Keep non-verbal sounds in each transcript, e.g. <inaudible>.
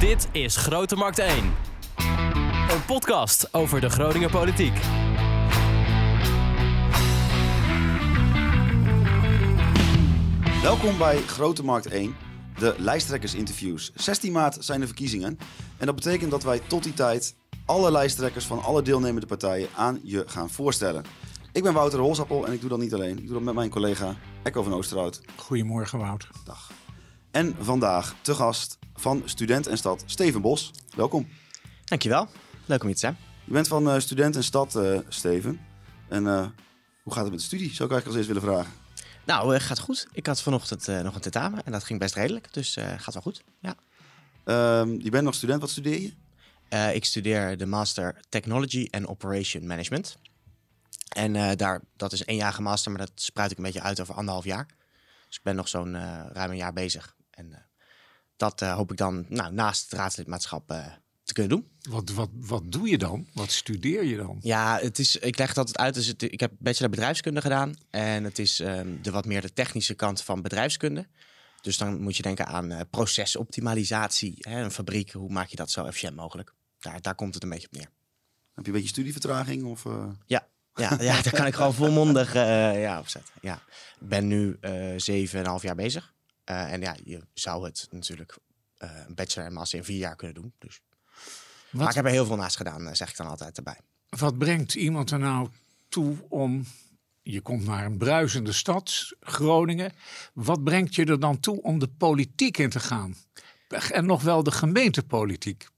Dit is Grote Markt 1. Een podcast over de Groninger politiek. Welkom bij Grote Markt 1, de lijsttrekkersinterviews. 16 maart zijn de verkiezingen. En dat betekent dat wij tot die tijd alle lijsttrekkers van alle deelnemende partijen aan je gaan voorstellen. Ik ben Wouter Holsappel en ik doe dat niet alleen. Ik doe dat met mijn collega Echo van Oosterhout. Goedemorgen, Wouter. Dag. En vandaag te gast van Student en Stad Steven Bos. Welkom. Dankjewel. Leuk om hier te zijn. Je bent van eh, Student en Stad, eh, Steven. En eh, hoe gaat het met de studie? Zou ik eigenlijk als eerst willen vragen. Nou, gaat goed. Ik had vanochtend nog een tentamen en dat ging best redelijk. Dus gaat wel goed. Ja. Ehm, je bent nog student, wat studeer je? Ik studeer de Master Technology and Operation Management. En daar, dat is een eenjarige master, maar dat spruit ik een beetje uit over anderhalf jaar. Dus ik ben nog zo'n ruim een jaar bezig. En dat eh, hoop ik dan nou, naast het raadslidmaatschap eh, te kunnen doen. Wat, wat, wat doe je dan? Wat studeer je dan? Ja, het is, ik leg het altijd uit. Dus het, ik heb bachelor bedrijfskunde gedaan. En het is ehm, de wat meer de technische kant van bedrijfskunde. Dus dan moet je denken aan eh, procesoptimalisatie. Hè, een fabriek, hoe maak je dat zo efficiënt mogelijk? Daar, daar komt het een beetje op neer. Heb je een beetje studievertraging? Of, eh? Ja, ja, ja daar kan ik gewoon volmondig eh ja, op zetten. Ja. Ik ben nu eh zeven en een half jaar bezig. Eh, en ja, je zou het natuurlijk eh, een bachelor en master in vier jaar kunnen doen. Dus. Maar ik heb er heel veel naast gedaan, eh, zeg ik dan altijd erbij. wat brengt iemand er nou toe om... Je komt naar een bruisende stad, Groningen. Wat brengt je er dan toe om de politiek in te gaan? En nog wel de gemeentepolitiek.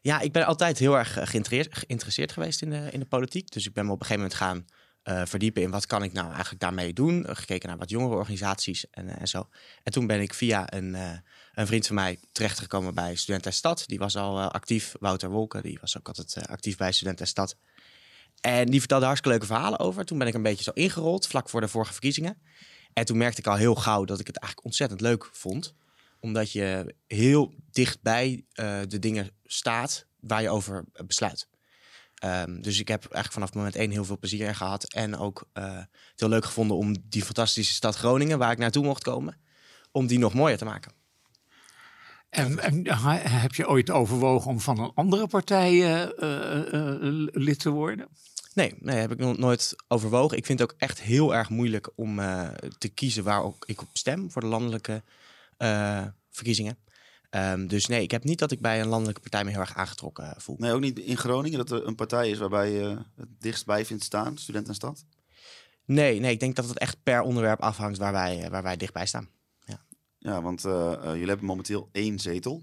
Ja, ik ben altijd heel erg geïnteresseerd, geïnteresseerd geweest in de, in de politiek. Dus ik ben me op een gegeven moment gaan eh, verdiepen in wat kan ik nou eigenlijk daarmee doen. Uh, gekeken naar wat jongere organisaties en, eh, en zo. En toen ben ik via een, eh, een vriend van mij terechtgekomen bij Student en Stad. Die was al eh, actief, Wouter Wolken, die was ook altijd eh, actief bij Student en Stad. En die vertelde hartstikke leuke verhalen over. Toen ben ik een beetje zo ingerold, vlak voor de vorige verkiezingen. En toen merkte ik al heel gauw dat ik het eigenlijk ontzettend leuk vond. Omdat je heel dichtbij eh de dingen staat waar je over besluit. Ehm, dus ik heb eigenlijk vanaf moment één heel veel plezier in gehad. En ook eh, het heel leuk gevonden om die fantastische stad Groningen, waar ik naartoe mocht komen, om die nog mooier te maken. En, heb je ooit overwogen om van een andere partij eh, eh, lid te worden? Nee, nee, heb ik nog nooit overwogen. Ik vind het ook echt heel erg moeilijk om te kiezen waar ook ik op stem voor de landelijke verkiezingen. Ehm, dus nee, ik heb niet dat ik bij een landelijke partij me heel erg aangetrokken voel. Nee, ook niet in Groningen, dat er een partij is waarbij je het dichtstbij vindt staan, Student en Stad. Nee, nee, ik denk dat het echt per onderwerp afhangt waar wij, eh, waar wij dichtbij staan. Ja, want eh, eh, jullie hebben momenteel één zetel.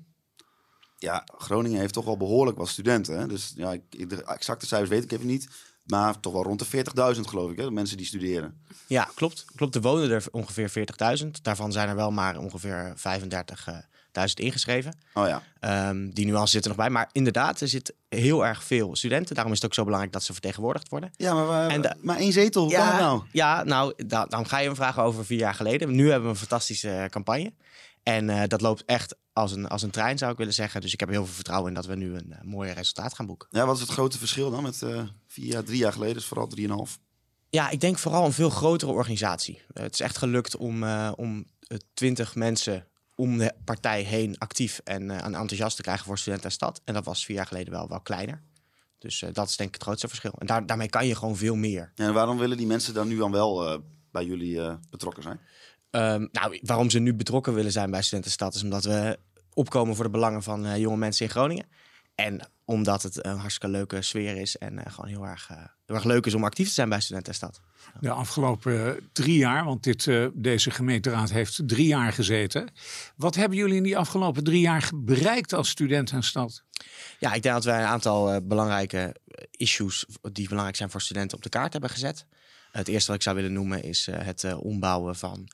Ja, Groningen heeft toch wel behoorlijk wat studenten. Hè? Dus ja, ik, de exacte cijfers weet ik even niet. Maar toch wel rond de 40.000 geloof ik, hè? de mensen die studeren. Ja, klopt. Klopt, er wonen er ongeveer 40.000. Daarvan zijn er wel maar ongeveer 35.000 ingeschreven. Oh ja, Ehm, die nuance zit er nog bij. Maar inderdaad, er zit heel erg veel studenten. Daarom is het ook zo belangrijk dat ze vertegenwoordigd worden. ja maar, we- En de- maar één zetel, hoe kan nou? ja, nou, da- dan ga je hem vragen over vier jaar geleden. Nu hebben we een fantastische eh, campagne. En eh, dat loopt echt als een, als een trein, zou ik willen zeggen. Dus ik heb heel veel vertrouwen in dat we nu een uh, mooi resultaat gaan boeken. Ja, wat is het grote verschil dan met eh, vier jaar, drie jaar geleden? Dus vooral drieënhalf. Ja, ik denk vooral een veel grotere organisatie. Eh, het is echt gelukt om, eh, om twintig mensen om de partij heen actief en en enthousiast te krijgen voor student en stad. En dat was vier jaar geleden wel, wel kleiner. Dus eh, dat is denk ik het grootste verschil. En daar, daarmee kan je gewoon veel meer. En waarom willen die mensen dan nu dan wel eh, bij jullie betrokken zijn? Ehm, nou, waarom ze nu betrokken willen zijn bij Studentenstad is omdat we opkomen voor de belangen van jonge mensen in Groningen. En omdat het een hartstikke leuke sfeer is en eh, gewoon heel erg, eh, heel erg leuk is om actief te zijn bij Studentenstad. De afgelopen eh, drie jaar, want dit, deze gemeenteraad heeft drie jaar gezeten. Wat hebben jullie in die afgelopen drie jaar bereikt als student en stad? Ja, ik denk dat wij een aantal belangrijke issues die belangrijk zijn voor studenten op de kaart hebben gezet. Het eerste wat ik zou willen noemen is het ombouwen van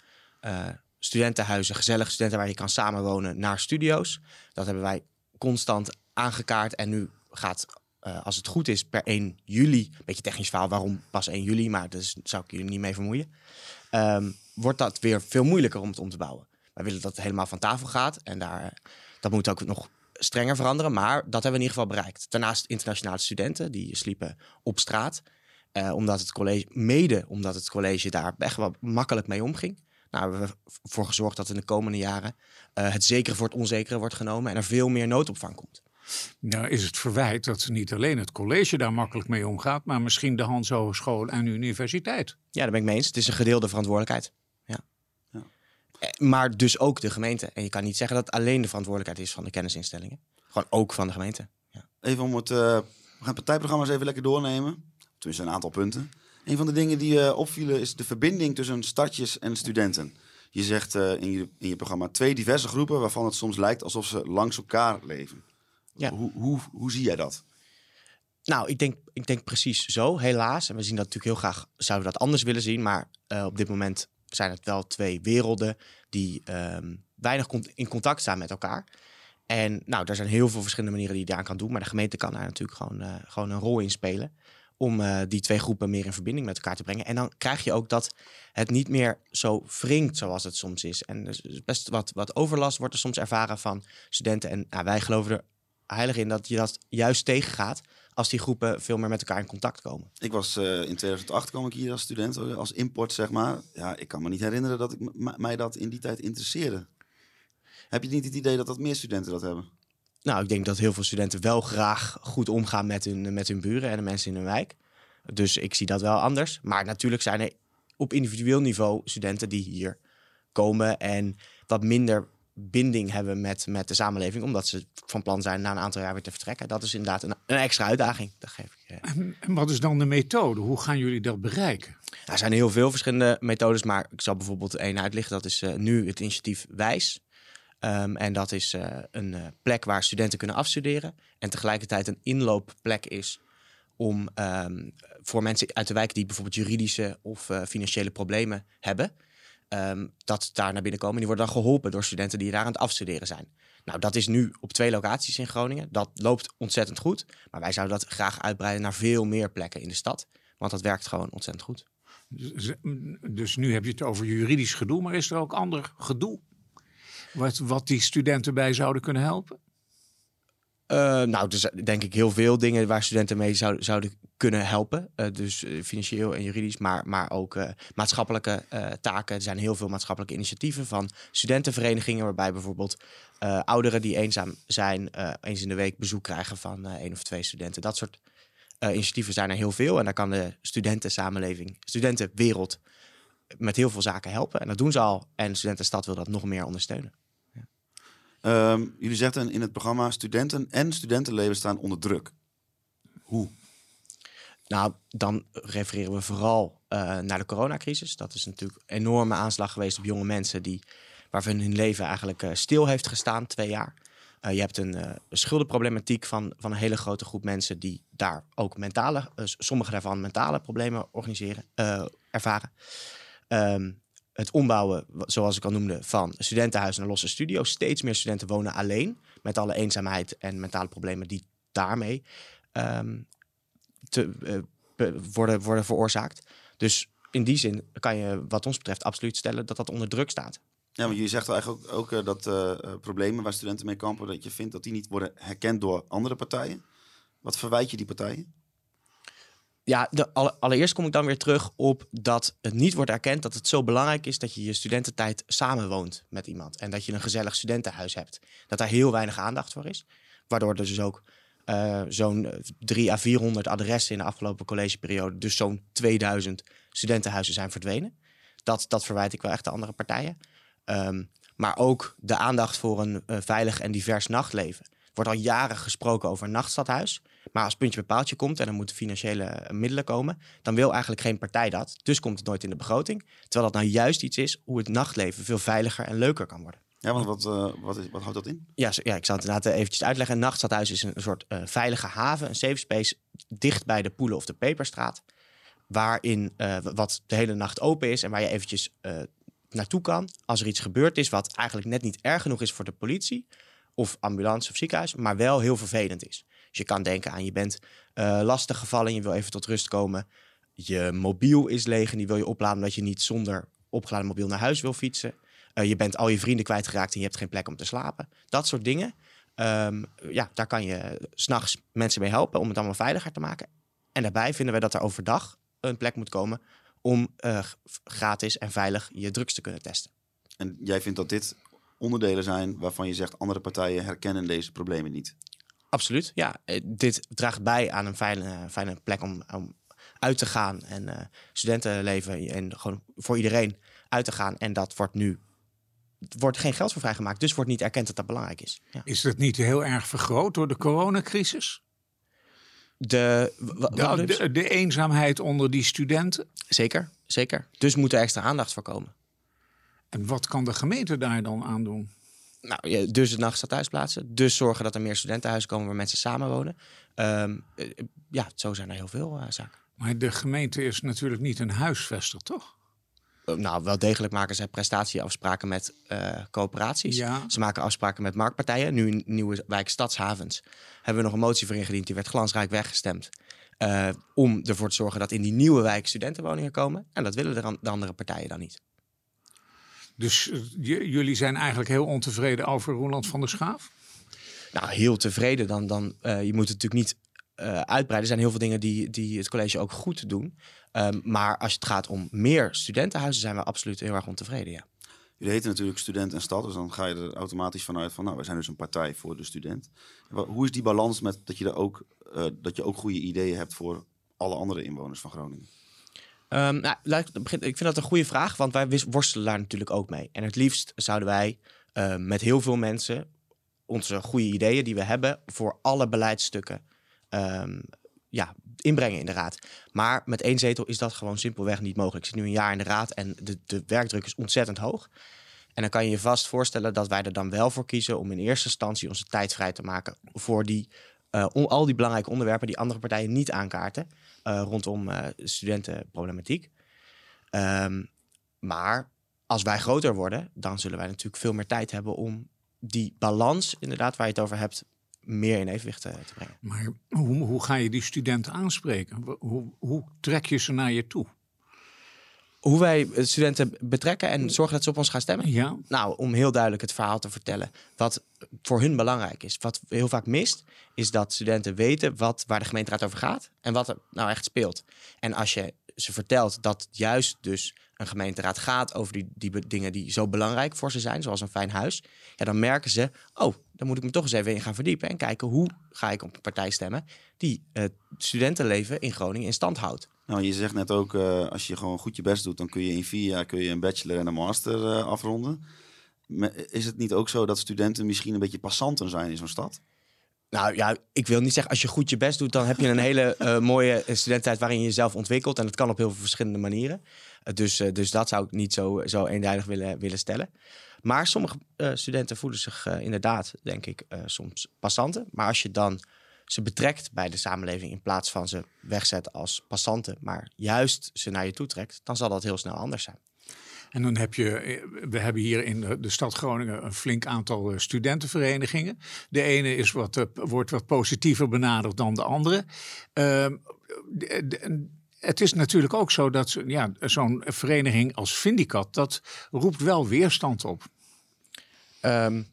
studentenhuizen, gezellige studenten waar je kan samenwonen, naar studio's. Dat hebben wij constant aangekaart en nu gaat, eh, als het goed is, per 1 juli, beetje technisch verhaal, waarom pas 1 juli, maar daar zou ik jullie niet mee vermoeien, ehm, wordt dat weer veel moeilijker om het om te bouwen. Wij willen dat het helemaal van tafel gaat en daar, dat moet ook nog strenger veranderen, maar dat hebben we in ieder geval bereikt. Daarnaast internationale studenten, die sliepen op straat. eh, omdat het college, mede omdat het college daar echt wel makkelijk mee omging. Nou, we hebben ervoor gezorgd dat in de komende jaren uh, het zekere voor het onzekere wordt genomen en er veel meer noodopvang komt. Nou is het verwijt dat niet alleen het college daar makkelijk mee omgaat, maar misschien de Hans Hogeschool en de universiteit. Ja, daar ben ik mee eens. Het is een gedeelde verantwoordelijkheid. Ja. ja. Eh, maar dus ook de gemeente. En je kan niet zeggen dat het alleen de verantwoordelijkheid is van de kennisinstellingen. Gewoon ook van de gemeente. Ja. Even om het, uh, we gaan partijprogramma's even lekker doornemen. Tussen een aantal punten. Een van de dingen die uh, opvielen is de verbinding tussen startjes en studenten. Je zegt uh, in, je, in je programma twee diverse groepen waarvan het soms lijkt alsof ze langs elkaar leven. Ja. Hoe, hoe, hoe zie jij dat? Nou, ik denk, ik denk precies zo, helaas. En we zien dat natuurlijk heel graag, zouden we dat anders willen zien. Maar uh, op dit moment zijn het wel twee werelden die um, weinig in contact staan met elkaar. En nou, er zijn heel veel verschillende manieren die je daaraan kan doen. Maar de gemeente kan daar natuurlijk gewoon, uh, gewoon een rol in spelen. Om uh, die twee groepen meer in verbinding met elkaar te brengen. En dan krijg je ook dat het niet meer zo wringt zoals het soms is. En dus best wat, wat overlast wordt er soms ervaren van studenten. En nou, wij geloven er heilig in dat je dat juist tegengaat als die groepen veel meer met elkaar in contact komen. Ik was uh, in 2008 kwam ik hier als student, als import zeg maar. Ja, ik kan me niet herinneren dat ik mij dat in die tijd interesseerde. Heb je niet het idee dat dat meer studenten dat hebben? Nou, ik denk dat heel veel studenten wel graag goed omgaan met hun, met hun buren en de mensen in hun wijk. Dus ik zie dat wel anders. Maar natuurlijk zijn er op individueel niveau studenten die hier komen en wat minder binding hebben met, met de samenleving, omdat ze van plan zijn na een aantal jaar weer te vertrekken. Dat is inderdaad een, een extra uitdaging. Dat geef ik. Eh. En wat is dan de methode? Hoe gaan jullie dat bereiken? Er zijn heel veel verschillende methodes, maar ik zal bijvoorbeeld één uitlichten. Dat is uh, nu het initiatief Wijs. Um, en dat is uh, een uh, plek waar studenten kunnen afstuderen. En tegelijkertijd een inloopplek is om um, voor mensen uit de wijk die bijvoorbeeld juridische of financiële problemen hebben, um, dat daar naar binnen komen. Die worden dan geholpen door studenten die daar aan het afstuderen zijn. Nou, dat is nu op twee locaties in Groningen. Dat loopt ontzettend goed. Maar wij zouden dat graag uitbreiden naar veel meer plekken in de stad. Want dat werkt gewoon ontzettend goed. Dus, dus nu heb je het over juridisch gedoe, maar is er ook ander gedoe? Wat, wat die studenten bij zouden kunnen helpen? Uh, nou, dus denk ik heel veel dingen waar studenten mee zouden, zouden kunnen helpen. Uh, dus uh, financieel en juridisch, maar, maar ook maatschappelijke taken. Er zijn heel veel maatschappelijke initiatieven van studentenverenigingen, waarbij bijvoorbeeld ouderen die eenzaam zijn, eens in de week bezoek krijgen van één of twee studenten. Dat soort initiatieven zijn er heel veel. En daar kan de studentensamenleving, studentenwereld met heel veel zaken helpen. En dat doen ze al. En de studentenstad wil dat nog meer ondersteunen. Um, jullie zeggen in het programma studenten en studentenleven staan onder druk. Hoe? Nou, dan refereren we vooral uh, naar de coronacrisis. Dat is natuurlijk een enorme aanslag geweest op jonge mensen die, waarvan hun leven eigenlijk uh, stil heeft gestaan, twee jaar. Uh, je hebt een schuldenproblematiek van, van een hele grote groep mensen die daar ook mentale, sommige daarvan mentale problemen organiseren, ervaren. Um, het ombouwen, zoals ik al noemde, van studentenhuizen naar losse studio's. Steeds meer studenten wonen alleen, met alle eenzaamheid en mentale problemen die daarmee um, te, uh, worden, worden veroorzaakt. Dus in die zin kan je, wat ons betreft, absoluut stellen dat dat onder druk staat. Ja, maar je zegt eigenlijk ook, ook uh, dat uh, problemen waar studenten mee kampen, dat je vindt dat die niet worden herkend door andere partijen. Wat verwijt je die partijen? Ja, allereerst kom ik dan weer terug op dat het niet wordt erkend dat het zo belangrijk is dat je je studententijd samenwoont met iemand. En dat je een gezellig studentenhuis hebt. Dat daar heel weinig aandacht voor is. Waardoor er dus ook uh, zo'n 3 à 400 adressen in de afgelopen collegeperiode, dus zo'n 2000 studentenhuizen zijn verdwenen. Dat, dat verwijt ik wel echt de andere partijen. Um, maar ook de aandacht voor een uh, veilig en divers nachtleven. Er wordt al jaren gesproken over een nachtstadhuis. Maar als puntje bij paaltje komt en er moeten financiële middelen komen, dan wil eigenlijk geen partij dat. Dus komt het nooit in de begroting. Terwijl dat nou juist iets is hoe het nachtleven veel veiliger en leuker kan worden. Ja, want wat, uh, wat, is, wat houdt dat in? Ja, ja, ik zal het inderdaad eventjes uitleggen. Een nachtstadhuis is een, soort uh, veilige haven, een safe space, dicht bij de Poelen of de Peperstraat. Waarin uh, wat de hele nacht open is en waar je eventjes naartoe kan. Als er iets gebeurd is wat eigenlijk net niet erg genoeg is voor de politie of ambulance of ziekenhuis, maar wel heel vervelend is. Dus je kan denken aan je bent uh, lastig gevallen en je wil even tot rust komen. Je mobiel is leeg en die wil je opladen omdat je niet zonder opgeladen mobiel naar huis wil fietsen. Uh, je bent al je vrienden kwijtgeraakt en je hebt geen plek om te slapen. Dat soort dingen. Um, ja, daar kan je s'nachts mensen mee helpen om het allemaal veiliger te maken. En daarbij vinden we dat er overdag een plek moet komen om eh, gratis en veilig je drugs te kunnen testen. En jij vindt dat dit onderdelen zijn waarvan je zegt andere partijen herkennen deze problemen niet. Absoluut, ja. Eh, Dit draagt bij aan een fijne, fijne plek om, om uit te gaan en eh, studentenleven en gewoon voor iedereen uit te gaan. En dat wordt nu, wordt geen geld voor vrijgemaakt, dus wordt niet erkend dat dat belangrijk is. Ja. Is dat niet heel erg vergroot door de coronacrisis? De, De, de, de eenzaamheid onder die studenten? Zeker, zeker. Dus moet er extra aandacht voor komen. En wat kan de gemeente daar dan aan doen? Nou, dus het nachtstad thuisplaatsen. Dus zorgen dat er meer studentenhuizen komen waar mensen samenwonen. Eh, ja, zo zijn er heel veel eh, zaken. Maar de gemeente is natuurlijk niet een huisvester, toch? Eh, nou, wel degelijk maken zij prestatieafspraken met eh, coöperaties. Ja. Ze maken afspraken met marktpartijen. Nu in Nieuwe Wijk Stadshavens hebben we nog een motie voor ingediend. Die werd glansrijk weggestemd. Om ervoor te zorgen dat in die nieuwe wijk studentenwoningen komen. En dat willen de andere partijen dan niet. Dus eh, jullie zijn eigenlijk heel ontevreden over Roland van der Schaaf? Nou, heel tevreden. Dan, dan, eh, je moet het natuurlijk niet eh, uitbreiden. Er zijn heel veel dingen die, die het college ook goed doen. Ehm, maar als het gaat om meer studentenhuizen, zijn we absoluut heel erg ontevreden. Ja. Jullie heten natuurlijk student en stad, dus dan ga je er automatisch vanuit van, nou, wij zijn dus een partij voor de student. Hoe is die balans met dat je, er ook, eh, dat je ook goede ideeën hebt voor alle andere inwoners van Groningen? Ehm, nou, laat ik, ik vind dat een goede vraag, want wij worstelen daar natuurlijk ook mee. En het liefst zouden wij eh, met heel veel mensen onze goede ideeën die we hebben voor alle beleidsstukken ehm, ja, inbrengen in de raad. Maar met één zetel is dat gewoon simpelweg niet mogelijk. Ik zit nu een jaar in de raad en de, de werkdruk is ontzettend hoog. En dan kan je je vast voorstellen dat wij er dan wel voor kiezen om in eerste instantie onze tijd vrij te maken voor die, on- al die belangrijke onderwerpen die andere partijen niet aankaarten rondom eh, studentenproblematiek. Ehm, maar als wij groter worden, dan zullen wij natuurlijk veel meer tijd hebben om die balans, inderdaad, waar je het over hebt, meer in evenwicht te, te brengen. Maar hoe, hoe ga je die studenten aanspreken? Hoe, hoe trek je ze naar je toe? Hoe wij studenten betrekken en zorgen dat ze op ons gaan stemmen. Ja, Nou, om heel duidelijk het verhaal te vertellen. Wat voor hun belangrijk is. Wat heel vaak mist, is dat studenten weten wat, waar de gemeenteraad over gaat. En wat er nou echt speelt. En als je ze vertelt dat juist dus een gemeenteraad gaat over die, die dingen die zo belangrijk voor ze zijn. Zoals een fijn huis. Ja, dan merken ze, oh, dan moet ik me toch eens even in gaan verdiepen. En kijken hoe ga ik op een partij stemmen die het studentenleven in Groningen in stand houdt. Nou, je zegt net ook, eh, als je gewoon goed je best doet, dan kun je in vier jaar kun je een bachelor en een master eh, afronden. Me- Is het niet ook zo dat studenten misschien een beetje passanten zijn in zo'n stad? Nou ja, ik wil niet zeggen als je goed je best doet, dan heb je een hele eh, mooie studententijd waarin je jezelf ontwikkelt. En dat kan op heel veel verschillende manieren. Dus, eh, dus dat zou ik niet zo, zo eenduidig willen, willen stellen. Maar sommige eh, studenten voelen zich eh, inderdaad, denk ik, soms passanten. Maar als je dan ze betrekt bij de samenleving in plaats van ze wegzet als passanten, maar juist ze naar je toe trekt, dan zal dat heel snel anders zijn. en dan heb je, we hebben hier in de, stad Groningen een flink aantal studentenverenigingen. De ene is wat, wordt wat positiever benaderd dan de andere. Ehm, de- het is natuurlijk ook zo dat ja, zo'n vereniging als Vindicat, dat roept wel weerstand op. Ehm,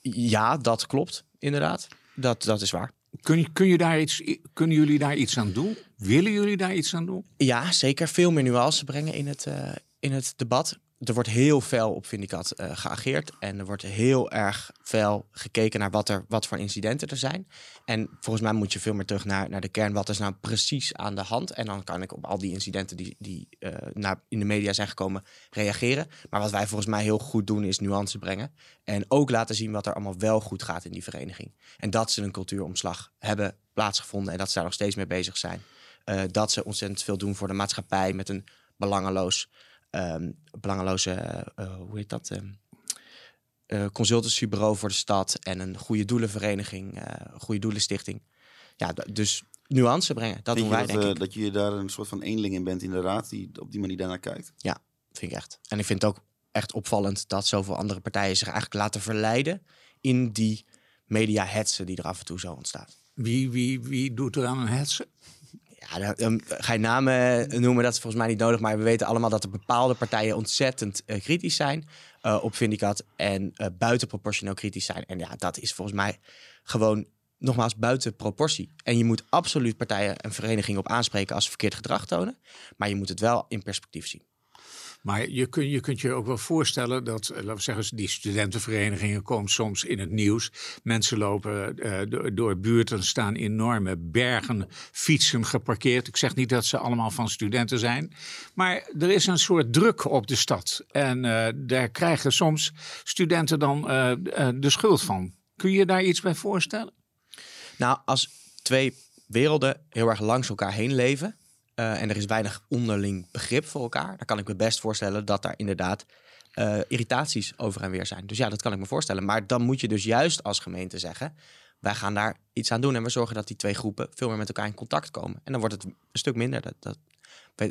ja, dat klopt, inderdaad. Dat, dat is waar. Kun, kun je daar iets, kunnen jullie daar iets aan doen? Willen jullie daar iets aan doen? Ja, zeker. Veel meer nuance brengen in het, eh, in het debat. Er wordt heel fel op Vindicat eh geageerd. En er wordt heel erg fel gekeken naar wat, er, wat voor incidenten er zijn. En volgens mij moet je veel meer terug naar, naar de kern. Wat is nou precies aan de hand? En dan kan ik op al die incidenten die, die eh, naar, in de media zijn gekomen reageren. Maar wat wij volgens mij heel goed doen is nuance brengen. En ook laten zien wat er allemaal wel goed gaat in die vereniging. En dat ze een cultuuromslag hebben plaatsgevonden. En dat ze daar nog steeds mee bezig zijn. Eh, dat ze ontzettend veel doen voor de maatschappij met een belangeloos, ehm, belangeloze, eh, eh, hoe heet dat? Ehm, eh, consultancybureau voor de stad en een goede doelenvereniging, eh, een goede doelenstichting. Ja, dus nuance brengen, dat Vind doen je wij, dat, denk ik. dat je daar een soort van eenling in bent in de raad die op die manier daarnaar kijkt? Ja, vind ik echt. En ik vind het ook echt opvallend dat zoveel andere partijen zich eigenlijk laten verleiden in die media-hetsen die er af en toe zo ontstaat. Wie, wie, wie doet er aan een hetsen? Ja, dan, ga je namen noemen, dat is volgens mij niet nodig. Maar we weten allemaal dat er bepaalde partijen ontzettend eh, kritisch zijn eh, op Vindicat. En eh buitenproportioneel kritisch zijn. En ja, dat is volgens mij gewoon nogmaals buiten proportie. En je moet absoluut partijen en verenigingen op aanspreken als ze verkeerd gedrag tonen. Maar je moet het wel in perspectief zien. Maar je, kun, je kunt je ook wel voorstellen dat, eh, laten we zeggen, die studentenverenigingen komen soms in het nieuws. Mensen lopen uh, door, buurten, staan enorme bergen fietsen geparkeerd. Ik zeg niet dat ze allemaal van studenten zijn. Maar er is een soort druk op de stad. En uh, daar krijgen soms studenten dan de schuld van. Kun je daar iets bij voorstellen? Nou, als twee werelden heel erg langs elkaar heen leven uh, en er is weinig onderling begrip voor elkaar, dan kan ik me best voorstellen dat daar inderdaad uh, irritaties over en weer zijn. Dus ja, dat kan ik me voorstellen. Maar dan moet je dus juist als gemeente zeggen: wij gaan daar iets aan doen en we zorgen dat die twee groepen veel meer met elkaar in contact komen. En dan wordt het een stuk minder. Dat, dat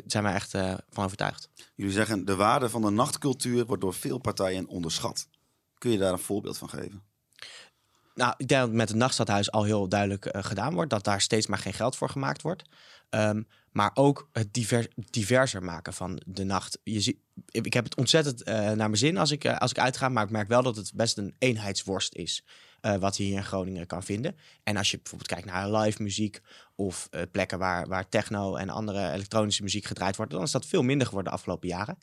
zijn wij echt uh, van overtuigd. Jullie zeggen de waarde van de nachtcultuur wordt door veel partijen onderschat. Kun je daar een voorbeeld van geven? Nou, ik denk dat met het nachtstadhuis al heel duidelijk uh, gedaan wordt dat daar steeds maar geen geld voor gemaakt wordt. Um, maar ook het divers, diverser maken van de nacht. Je zie, ik heb het ontzettend uh, naar mijn zin als ik, uh, als ik uitga, maar ik merk wel dat het best een eenheidsworst is. Wat je hier in Groningen kan vinden. En als je bijvoorbeeld kijkt naar live muziek of plekken waar, waar techno en andere elektronische muziek gedraaid wordt, dan is dat veel minder geworden de afgelopen jaren.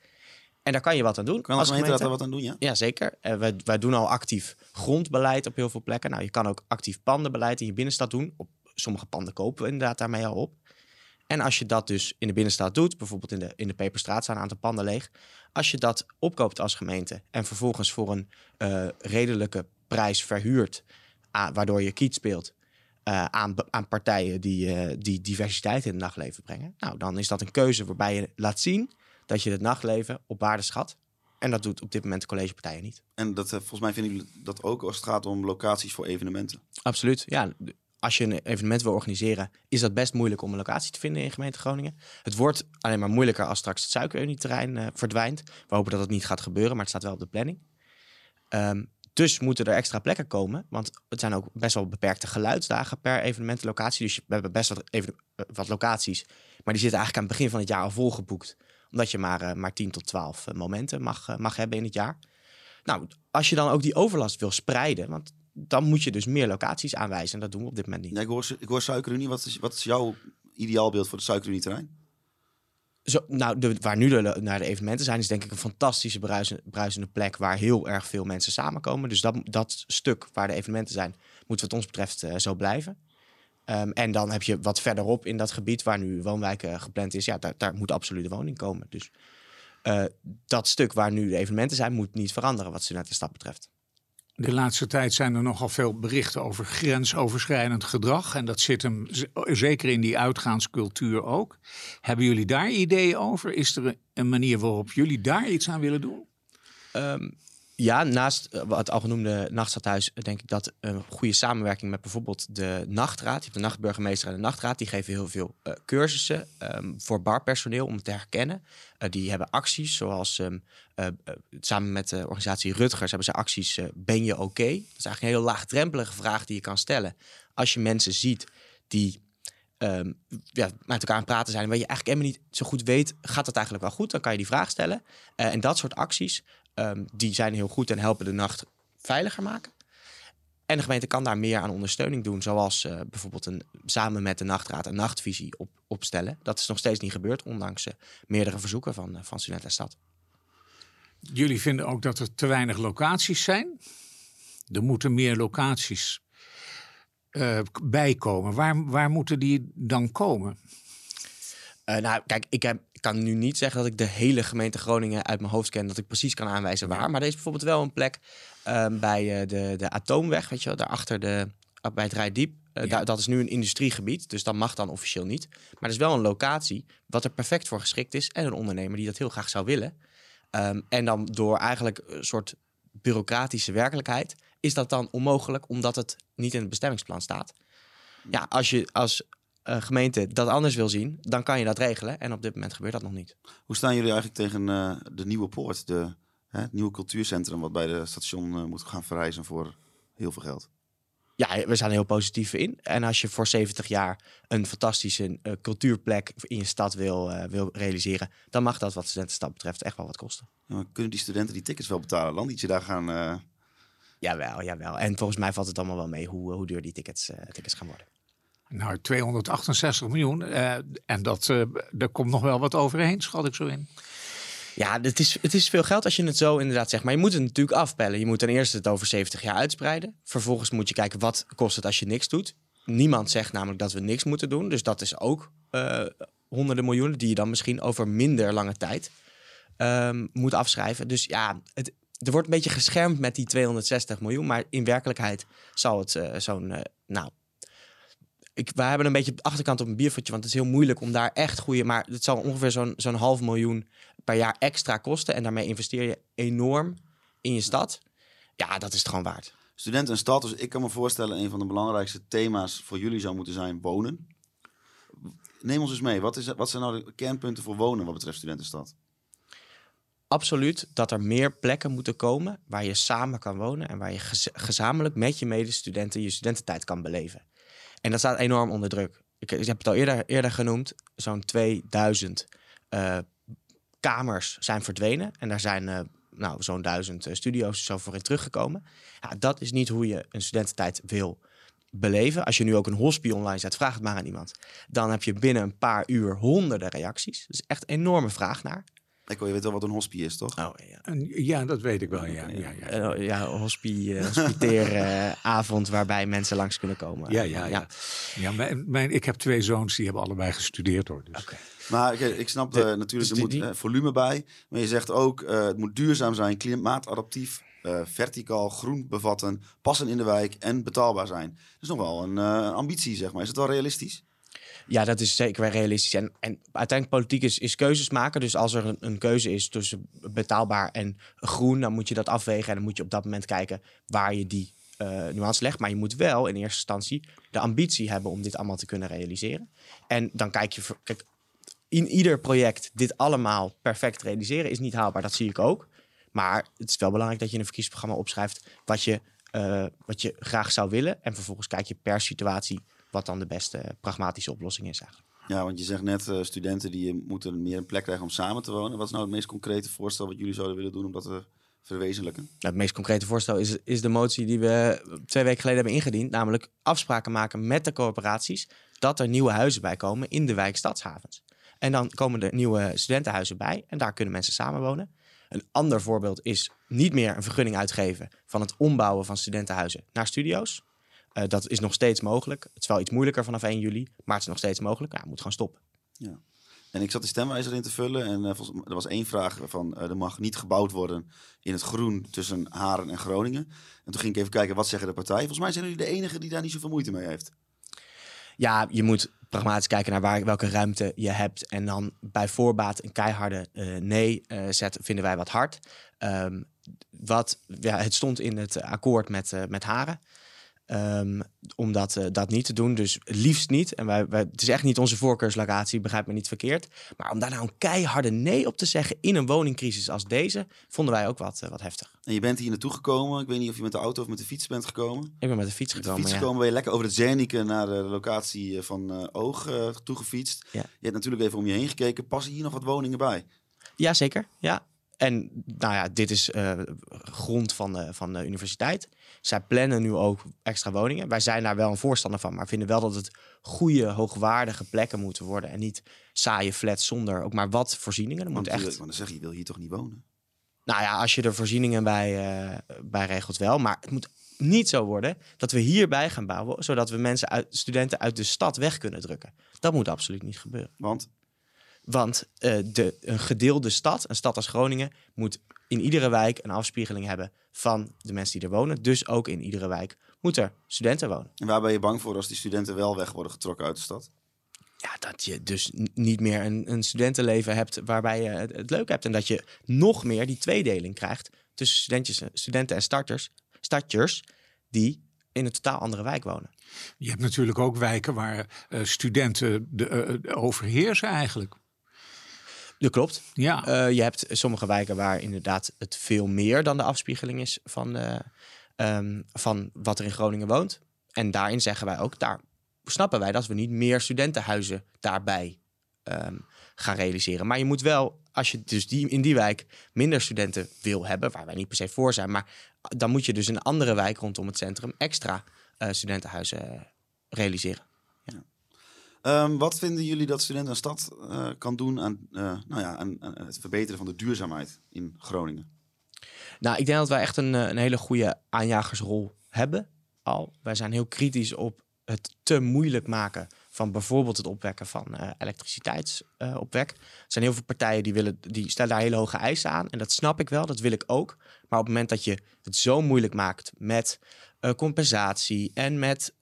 En daar kan je wat aan doen. Kan de gemeente, gemeente daar wat aan doen, ja? Ja, zeker. Uh, wij, wij doen al actief grondbeleid op heel veel plekken. Nou, je kan ook actief pandenbeleid in je binnenstad doen. Op sommige panden kopen we inderdaad daarmee al op. En als je dat dus in de binnenstad doet, bijvoorbeeld in de, in de Peperstraat staan een aantal panden leeg. Als je dat opkoopt als gemeente en vervolgens voor een uh, redelijke prijs verhuurt, waardoor je kiet speelt uh, aan, aan partijen die, die diversiteit in het nachtleven brengen. Nou, dan is dat een keuze waarbij je laat zien dat je het nachtleven op waarde schat. En dat doet op dit moment de collegepartijen niet. En dat, volgens mij vinden jullie dat ook als het gaat om locaties voor evenementen? Absoluut, ja als je een evenement wil organiseren, is dat best moeilijk om een locatie te vinden in gemeente Groningen. Het wordt alleen maar moeilijker als straks het suikerunieterrein uh, verdwijnt. We hopen dat het niet gaat gebeuren, maar het staat wel op de planning. Um, dus moeten er extra plekken komen, want het zijn ook best wel beperkte geluidsdagen per evenementenlocatie. Dus we hebben best wat, even, wat locaties, maar die zitten eigenlijk aan het begin van het jaar al volgeboekt. Omdat je maar, uh, maar 10 tot 12 momenten mag, mag hebben in het jaar. Nou, als je dan ook die overlast wil spreiden, want dan moet je dus meer locaties aanwijzen. En dat doen we op dit moment niet. Ja, ik, hoor, ik hoor Suikerunie. Wat is, wat is jouw ideaalbeeld voor de Suikerunie-terrein? Zo, nou, de, waar nu de, naar de evenementen zijn, is denk ik een fantastische bruisende, bruisende plek waar heel erg veel mensen samenkomen. Dus dat, dat stuk waar de evenementen zijn, moet wat ons betreft uh, zo blijven. Um, en dan heb je wat verderop in dat gebied waar nu woonwijken gepland is, ja, daar, daar moet absoluut de woning komen. Dus uh, dat stuk waar nu de evenementen zijn, moet niet veranderen wat stad betreft. De laatste tijd zijn er nogal veel berichten over grensoverschrijdend gedrag. En dat zit hem zeker in die uitgaanscultuur ook. Hebben jullie daar ideeën over? Is er een manier waarop jullie daar iets aan willen doen? Um, ja, naast eh, het al genoemde nachtstadhuis denk ik dat een goede samenwerking met bijvoorbeeld de nachtraad. Je hebt de nachtburgemeester en de nachtraad. Die geven heel veel cursussen um, voor barpersoneel om het te herkennen. Die hebben acties zoals um, samen met de organisatie Rutgers hebben ze acties Ben je oké? Dat is eigenlijk een heel laagdrempelige vraag die je kan stellen. Als je mensen ziet die um, ja, met elkaar aan het praten zijn, waar je eigenlijk helemaal niet zo goed weet, gaat dat eigenlijk wel goed? Dan kan je die vraag stellen. En dat soort acties, um, die zijn heel goed en helpen de nacht veiliger maken. En de gemeente kan daar meer aan ondersteuning doen, zoals uh, bijvoorbeeld een, samen met de nachtraad een nachtvisie op, opstellen. Dat is nog steeds niet gebeurd, ondanks uh, meerdere verzoeken van, uh, van Student en Stad. Jullie vinden ook dat er te weinig locaties zijn? Er moeten meer locaties bijkomen. Waar, waar moeten die dan komen? Nou, kijk, ik, heb, ik, kan nu niet zeggen dat ik de hele gemeente Groningen uit mijn hoofd ken, dat ik precies kan aanwijzen waar. Maar er is bijvoorbeeld wel een plek uh, bij uh, de, de Atoomweg, weet je wel, daarachter de, bij het Rijdiep. Ja. dat is nu een industriegebied, dus dat mag dan officieel niet. Maar er is wel een locatie wat er perfect voor geschikt is en een ondernemer die dat heel graag zou willen. Um, en dan door eigenlijk een soort bureaucratische werkelijkheid is dat dan onmogelijk omdat het niet in het bestemmingsplan staat. Ja, als je als uh, gemeente dat anders wil zien, dan kan je dat regelen. En op dit moment gebeurt dat nog niet. Hoe staan jullie eigenlijk tegen uh, de nieuwe poort, de, hè, het nieuwe cultuurcentrum wat bij de station uh, moet gaan verrijzen voor heel veel geld? Ja, we zijn heel positief in. En als je voor 70 jaar een fantastische cultuurplek in je stad wil, wil realiseren, dan mag dat wat studentenstad betreft echt wel wat kosten. Ja, kunnen die studenten die tickets wel betalen? Land je daar gaan Jawel, jawel. En volgens mij valt het allemaal wel mee hoe, hoe duur die tickets, eh, tickets gaan worden. Nou, 268 miljoen. eh, en dat, eh er komt nog wel wat overheen, schat ik zo in. Ja, het is, het is veel geld als je het zo inderdaad zegt. Maar je moet het natuurlijk afpellen. Je moet ten eerste het over 70 jaar uitspreiden. Vervolgens moet je kijken wat kost het als je niks doet. Niemand zegt namelijk dat we niks moeten doen. Dus dat is ook eh, honderden miljoenen die je dan misschien over minder lange tijd ehm, moet afschrijven. Dus ja, het, er wordt een beetje geschermd met die 260 miljoen. Maar in werkelijkheid zal het zo'n, nou... Ik, wij hebben een beetje op de achterkant op een biervatje, want het is heel moeilijk om daar echt goede... Maar het zal ongeveer zo'n zo'n half miljoen per jaar extra kosten. En daarmee investeer je enorm in je stad. Ja, dat is het gewoon waard. Student en stad, dus ik kan me voorstellen... een van de belangrijkste thema's voor jullie zou moeten zijn wonen. Neem ons eens mee. Wat, is, wat zijn nou de kernpunten voor wonen wat betreft student en stad? Absoluut dat er meer plekken moeten komen waar je samen kan wonen en waar je gez- gezamenlijk met je medestudenten je studententijd kan beleven. En dat staat enorm onder druk. Ik, ik heb het al eerder, eerder genoemd, zo'n 2000 eh, kamers zijn verdwenen en daar zijn eh, nou, zo'n duizend eh, studio's zo voor in teruggekomen. Ja, dat is niet hoe je een studententijd wil beleven. Als je nu ook een hospie online zet, vraag het maar aan iemand. Dan heb je binnen een paar uur honderden reacties. Dus echt enorme vraag naar. Ik wil je weet wel wat een hospie is, toch? Oh ja. En, ja, dat weet ik wel. Ja, ja, ja. Eh, ja, hospie, eh, hospiteeravond waarbij mensen langs kunnen komen. Ja, ja, ja. ja mijn, mijn, ik heb twee zoons die hebben allebei gestudeerd hoor. Dus. Maar ik snap eh, natuurlijk, dus er moet volume bij. Maar je zegt ook, eh, het moet duurzaam zijn, klimaatadaptief, eh, verticaal, groen bevatten, passen in de wijk en betaalbaar zijn. Dat is nog wel een eh, ambitie, zeg maar. Is het wel realistisch? Ja, dat is zeker realistisch. En, en uiteindelijk politiek is, is keuzes maken. Dus als er een, keuze is tussen betaalbaar en groen, dan moet je dat afwegen. En dan moet je op dat moment kijken waar je die eh, nuance legt. Maar je moet wel in eerste instantie de ambitie hebben om dit allemaal te kunnen realiseren. En dan kijk je, kijk, in ieder project dit allemaal perfect realiseren is niet haalbaar. Dat zie ik ook. Maar het is wel belangrijk dat je in een verkiezingsprogramma opschrijft wat je, eh, wat je graag zou willen. En vervolgens kijk je per situatie wat dan de beste pragmatische oplossing is eigenlijk. Ja, want je zegt net, eh, studenten die eh, moeten meer een plek krijgen om samen te wonen. Wat is nou het meest concrete voorstel wat jullie zouden willen doen om dat te verwezenlijken? Nou, het meest concrete voorstel is, is de motie die we twee weken geleden hebben ingediend. Namelijk afspraken maken met de corporaties dat er nieuwe huizen bij komen in de wijk Stadshavens. En dan komen er nieuwe studentenhuizen bij en daar kunnen mensen samenwonen. Een ander voorbeeld is niet meer een vergunning uitgeven van het ombouwen van studentenhuizen naar studio's. Eh, dat is nog steeds mogelijk. Het is wel iets moeilijker vanaf 1 juli, maar het is nog steeds mogelijk. Ja, het moet gewoon stoppen. Ja. En ik zat die stemwijzer in te vullen en eh, er was één vraag van eh, er mag niet gebouwd worden in het groen tussen Haren en Groningen. En toen ging ik even kijken wat zeggen de partijen. Volgens mij zijn jullie de enige die daar niet zoveel moeite mee heeft. Ja, je moet pragmatisch kijken naar waar, welke ruimte je hebt. En dan bij voorbaat een keiharde nee zetten, vinden wij wat hard. Ehm, wat, ja, het stond in het akkoord met, met Haren. Ehm, om dat, eh, dat niet te doen. Dus liefst niet. En wij, wij, het is echt niet onze voorkeurslocatie, begrijp me niet verkeerd. Maar om daar nou een keiharde nee op te zeggen in een woningcrisis als deze, vonden wij ook wat, eh, wat heftig. En je bent hier naartoe gekomen. Ik weet niet of je met de auto of met de fiets bent gekomen. Ik ben met de fiets Met de gekomen. fiets ja. gekomen ben je lekker over het Zernike naar de locatie eh, van Oog toegefietst. Ja. Je hebt natuurlijk even om je heen gekeken. Passen hier nog wat woningen bij? Ja, zeker. Ja. En nou ja, dit is eh, grond van de, van de universiteit. Zij plannen nu ook extra woningen. Wij zijn daar wel een voorstander van, maar vinden wel dat het goede, hoogwaardige plekken moeten worden. En niet saaie flats zonder ook maar wat voorzieningen. Er moet echt. want dan zeg je, je wil hier toch niet wonen? Nou ja, als je er voorzieningen bij, eh, bij regelt wel. Maar het moet niet zo worden dat we hierbij gaan bouwen, zodat we mensen uit, studenten uit de stad weg kunnen drukken. Dat moet absoluut niet gebeuren. Want Want eh, de, een gedeelde stad, een stad als Groningen, moet in iedere wijk een afspiegeling hebben van de mensen die er wonen. Dus ook in iedere wijk moeten er studenten wonen. en waar ben je bang voor als die studenten wel weg worden getrokken uit de stad? Ja, dat je dus niet meer een, een studentenleven hebt waarbij je het, het leuk hebt. En dat je nog meer die tweedeling krijgt tussen studentjes, studenten en starters, starters die in een totaal andere wijk wonen. Je hebt natuurlijk ook wijken waar eh, studenten de, eh, overheersen eigenlijk. Dat klopt. Ja, Eh, je hebt sommige wijken waar inderdaad het veel meer dan de afspiegeling is van, de, ehm, van wat er in Groningen woont. En daarin zeggen wij ook, daar snappen wij dat we niet meer studentenhuizen daarbij ehm, gaan realiseren. Maar je moet wel, als je dus die, in die wijk minder studenten wil hebben, waar wij niet per se voor zijn, maar dan moet je dus in een andere wijk rondom het centrum extra uh, studentenhuizen realiseren. Um, wat vinden jullie dat Studenten en Stad uh, kan doen aan, uh, nou ja, aan, het verbeteren van de duurzaamheid in Groningen? Nou, ik denk dat wij echt een, een hele goede aanjagersrol hebben al. Wij zijn heel kritisch op het te moeilijk maken van bijvoorbeeld het opwekken van elektriciteitsopwek. er zijn heel veel partijen die, willen, die stellen daar hele hoge eisen aan. En dat snap ik wel, dat wil ik ook. Maar op het moment dat je het zo moeilijk maakt met compensatie en met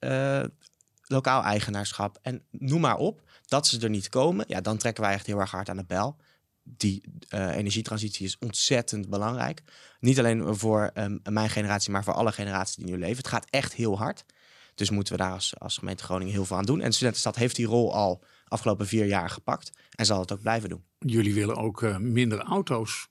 lokaal eigenaarschap en noem maar op, dat ze er niet komen, ja, dan trekken wij echt heel erg hard aan de bel. Die energietransitie is ontzettend belangrijk. Niet alleen voor um, mijn generatie, maar voor alle generaties die nu leven. Het gaat echt heel hard. Dus moeten we daar als, gemeente Groningen heel veel aan doen. En de Studentenstad heeft die rol al afgelopen vier jaar gepakt en zal het ook blijven doen. Jullie willen ook uh, minder auto's.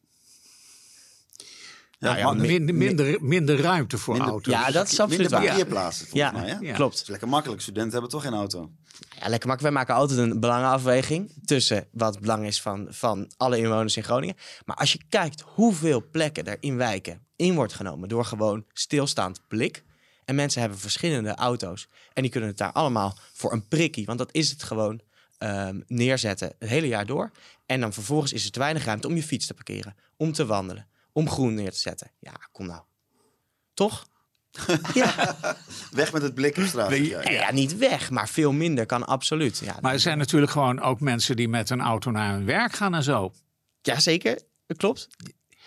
Ja, nou ja, minder, minder, minder ruimte voor minder, auto's. Ja, dat is absoluut minder parkeerplaatsen ja. mij. Hè? Ja, klopt. Het is lekker makkelijk. Studenten hebben toch geen auto. Ja, lekker makkelijk. Wij maken altijd een belangenafweging tussen wat belang is van, van alle inwoners in Groningen. Maar als je kijkt hoeveel plekken er in wijken in wordt genomen door gewoon stilstaand blik en mensen hebben verschillende auto's. En die kunnen het daar allemaal voor een prikkie, want dat is het gewoon, um, neerzetten het hele jaar door. En dan vervolgens is er te weinig ruimte om je fiets te parkeren, om te wandelen, om groen neer te zetten. Ja, kom nou. Toch? <laughs> ja. Weg met het blik op straat. Ja, ja, niet weg, maar veel minder kan absoluut. Ja, maar er zijn natuurlijk gewoon ook mensen die met een auto naar hun werk gaan en zo. Jazeker, dat klopt.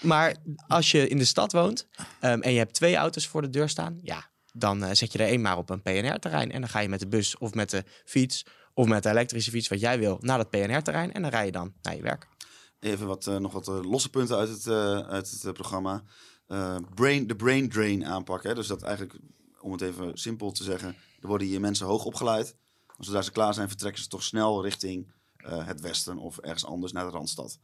Maar als je in de stad woont um, en je hebt twee auto's voor de deur staan, ja, dan uh, zet je er één maar op een PNR-terrein. En dan ga je met de bus of met de fiets of met de elektrische fiets, wat jij wil, naar dat PNR-terrein. En dan rij je dan naar je werk. Even wat, uh, nog wat uh, losse punten uit het, uit het programma. brain, de brain drain aanpakken. Dus dat eigenlijk, om het even simpel te zeggen, er worden hier mensen hoog opgeleid. Zodra ze klaar zijn, vertrekken ze toch snel richting het westen of ergens anders naar de Randstad.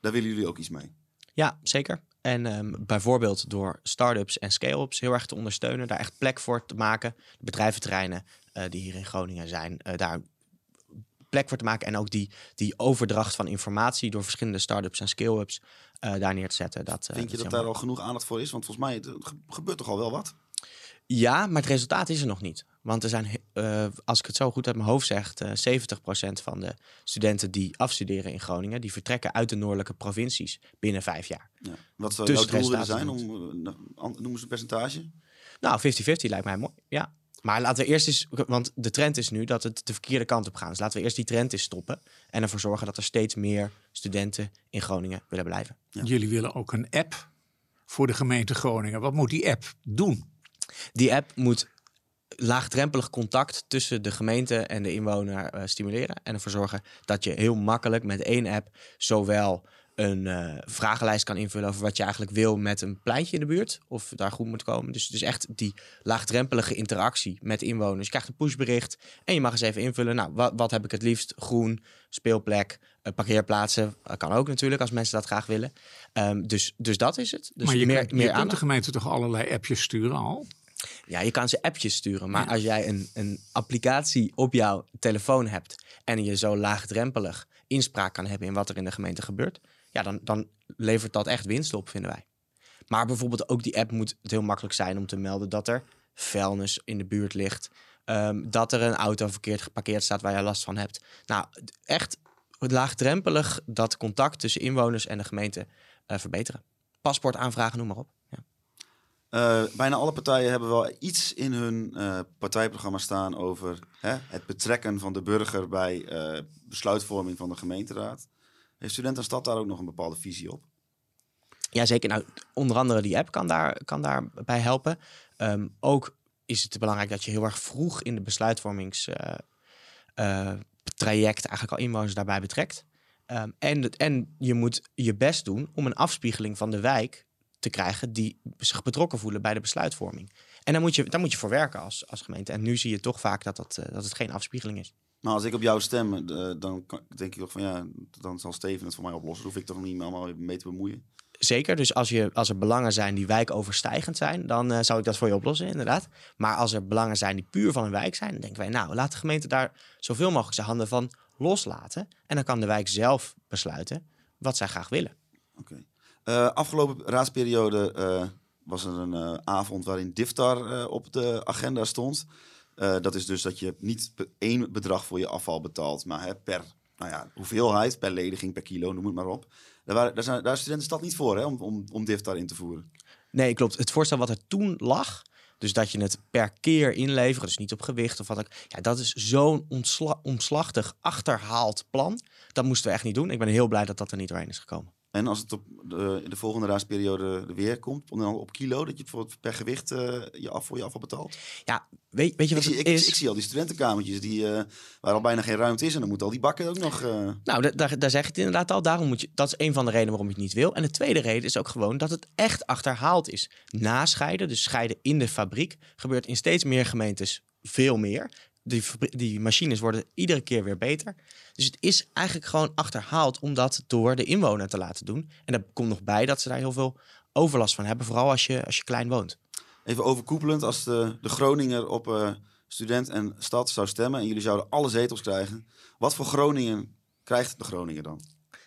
Daar willen jullie ook iets mee? Ja, zeker. En um, bijvoorbeeld door start-ups en scale-ups heel erg te ondersteunen, daar echt plek voor te maken. De bedrijventerreinen die hier in Groningen zijn, uh, daar plek voor te maken. En ook die, die overdracht van informatie door verschillende start-ups en scale-ups uh, daar neer te zetten. Dat, Vind je dat, dat daar al genoeg aandacht voor is? Want volgens mij het gebeurt toch al wel wat? Ja, maar het resultaat is er nog niet. Want er zijn, uh, als ik het zo goed uit mijn hoofd zeg, uh, 70% van de studenten die afstuderen in Groningen, die vertrekken uit de noordelijke provincies binnen vijf jaar. Ja. Wat zou dus jouw doel willen zijn? Om, noemen ze een percentage? Nou, 50-50 lijkt mij mooi, ja. Maar laten we eerst eens, want de trend is nu dat het de verkeerde kant op gaat. Dus laten we eerst die trend eens stoppen en ervoor zorgen dat er steeds meer studenten in Groningen willen blijven. Ja. Jullie willen ook een app voor de gemeente Groningen. Wat moet die app doen? Die app moet laagdrempelig contact tussen de gemeente en de inwoner uh, stimuleren. En ervoor zorgen dat je heel makkelijk met één app zowel een uh, vragenlijst kan invullen over wat je eigenlijk wil met een pleintje in de buurt. Of daar goed moet komen. Dus, dus echt die laagdrempelige interactie met inwoners. Je krijgt een pushbericht en je mag eens even invullen. Nou, wat, wat heb ik het liefst? Groen, speelplek, uh, parkeerplaatsen. Kan ook natuurlijk als mensen dat graag willen. Um, dus, dus dat is het. Dus maar je, meer, kunt, je meer kunt de gemeente toch allerlei appjes sturen al? Ja, je kan ze appjes sturen. Maar ja. als jij een, een applicatie op jouw telefoon hebt en je zo laagdrempelig inspraak kan hebben in wat er in de gemeente gebeurt, ja, dan, dan levert dat echt winst op, vinden wij. Maar bijvoorbeeld ook die app moet het heel makkelijk zijn om te melden dat er vuilnis in de buurt ligt. Um, dat er een auto verkeerd geparkeerd staat waar je last van hebt. Nou, echt laagdrempelig dat contact tussen inwoners en de gemeente uh, verbeteren. Paspoort aanvragen, noem maar op. Ja. Uh, bijna alle partijen hebben wel iets in hun uh, partijprogramma staan over hè, het betrekken van de burger bij besluitvorming van de gemeenteraad. Heeft Studentenstad daar ook nog een bepaalde visie op? Jazeker. Nou, onder andere die app kan, daar, kan daarbij helpen. Um, ook is het belangrijk dat je heel erg vroeg in de besluitvormingstraject eigenlijk al inwoners daarbij betrekt. Um, en, en je moet je best doen om een afspiegeling van de wijk te krijgen die zich betrokken voelen bij de besluitvorming. En daar moet je, daar moet je voor werken als, als gemeente. En nu zie je toch vaak dat, dat, uh, dat het geen afspiegeling is. Maar als ik op jou stem, uh, dan denk ik toch van ja, dan zal Steven het voor mij oplossen. Dan hoef ik toch niet allemaal mee te bemoeien. Zeker, dus als, je, als er belangen zijn die wijkoverstijgend zijn, dan uh, zou ik dat voor je oplossen, inderdaad. Maar als er belangen zijn die puur van een wijk zijn, dan denken wij, nou, laat de gemeente daar zoveel mogelijk zijn handen van loslaten. En dan kan de wijk zelf besluiten wat zij graag willen. Oké. Eh, afgelopen raadsperiode eh, was er een eh, avond waarin Diftar eh, op de agenda stond. Eh, dat is dus dat je niet één bedrag voor je afval betaalt, maar hè, per nou ja, hoeveelheid, per lediging, per kilo, noem het maar op. Daar, waren, daar, zijn, daar is Studentenstad niet voor hè, om, om, om Diftar in te voeren. Nee, klopt. Het voorstel wat er toen lag, dus dat je het per keer inleveren, dus niet op gewicht of wat ook. Ja, dat is zo'n omslachtig, achterhaald plan. Dat moesten we echt niet doen. Ik ben heel blij dat dat er niet doorheen is gekomen. En als het op de, de volgende raadsperiode er weer komt, dan op kilo, dat je bijvoorbeeld per gewicht eh, je af voor je afval betaalt. Ja, weet, weet je Ik wat zie, het ik, is? ik zie al die studentenkamertjes die, eh, waar al bijna geen ruimte is en dan moeten al die bakken ook nog... eh, Nou, da- daar, daar zeg je het inderdaad al. Daarom moet je, dat is een van de redenen waarom je het niet wil. En de tweede reden is ook gewoon dat het echt achterhaald is. Nascheiden, dus scheiden in de fabriek, gebeurt in steeds meer gemeentes veel meer. Die, die machines worden iedere keer weer beter. Dus het is eigenlijk gewoon achterhaald om dat door de inwoner te laten doen. En daar komt nog bij dat ze daar heel veel overlast van hebben. Vooral als je, als je klein woont. Even overkoepelend, als de, de Groninger op eh, student en stad zou stemmen en jullie zouden alle zetels krijgen, wat voor Groningen krijgt de Groninger dan?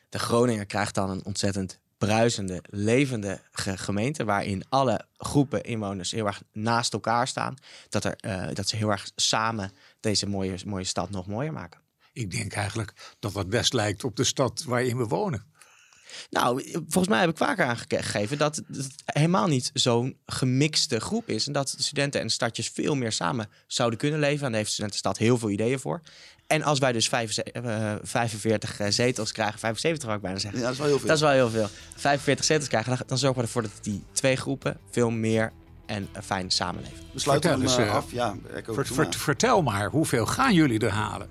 De Groninger krijgt dan een ontzettend bruisende, levende ge- gemeente. Waarin alle groepen inwoners heel erg naast elkaar staan. Dat, er, eh, dat ze heel erg samen deze mooie, mooie stad nog mooier maken. Ik denk eigenlijk dat dat best lijkt op de stad waarin we wonen. Nou, volgens mij heb ik vaker aangegeven dat het helemaal niet zo'n gemixte groep is. En dat de studenten en stadjes veel meer samen zouden kunnen leven. En daar heeft de studentenstad heel veel ideeën voor. En als wij dus 45, eh, 45 eh, zetels krijgen, 75 zou ik bijna zeggen. Ja, dat is wel heel veel. Dat is wel heel veel. 45 zetels krijgen, dan, dan zorgen we ervoor dat die twee groepen veel meer en eh, fijn samenleven. We sluiten hem Vertel eens, eh, af. Ja, Echo, Ver- doe ver- maar. vertel maar, hoeveel gaan jullie er halen?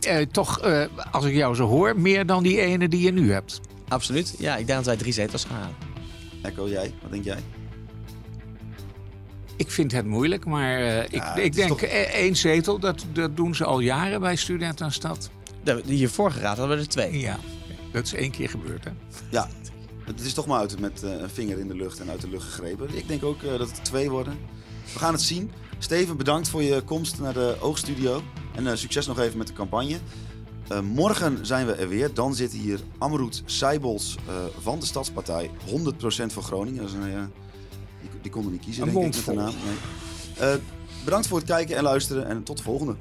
Eh, toch, eh, als ik jou zo hoor, meer dan die ene die je nu hebt. Absoluut. Ja, ik denk dat wij drie zetels gaan halen. Echo, jij? Wat denk jij? Ik vind het moeilijk, maar eh, ik, Ja, ik denk toch- eh, één zetel, dat, dat doen ze al jaren bij Studentenstad. De, die vorige raad hadden we er twee. Ja, dat is één keer gebeurd, hè? Ja, het is toch maar uit met eh, een vinger in de lucht en uit de lucht gegrepen. Ik denk ook eh, dat het twee worden. We gaan het zien. Steven, bedankt voor je komst naar de Oogstudio. En eh, succes nog even met de campagne. Eh, morgen zijn we er weer. Dan zit hier Amroet Seibels eh, van de Stadspartij. 100% voor Groningen. Dat is een, eh, die, die konden niet kiezen, Een denk ik, met de naam. Nee. Bedankt voor het kijken en luisteren. En tot de volgende.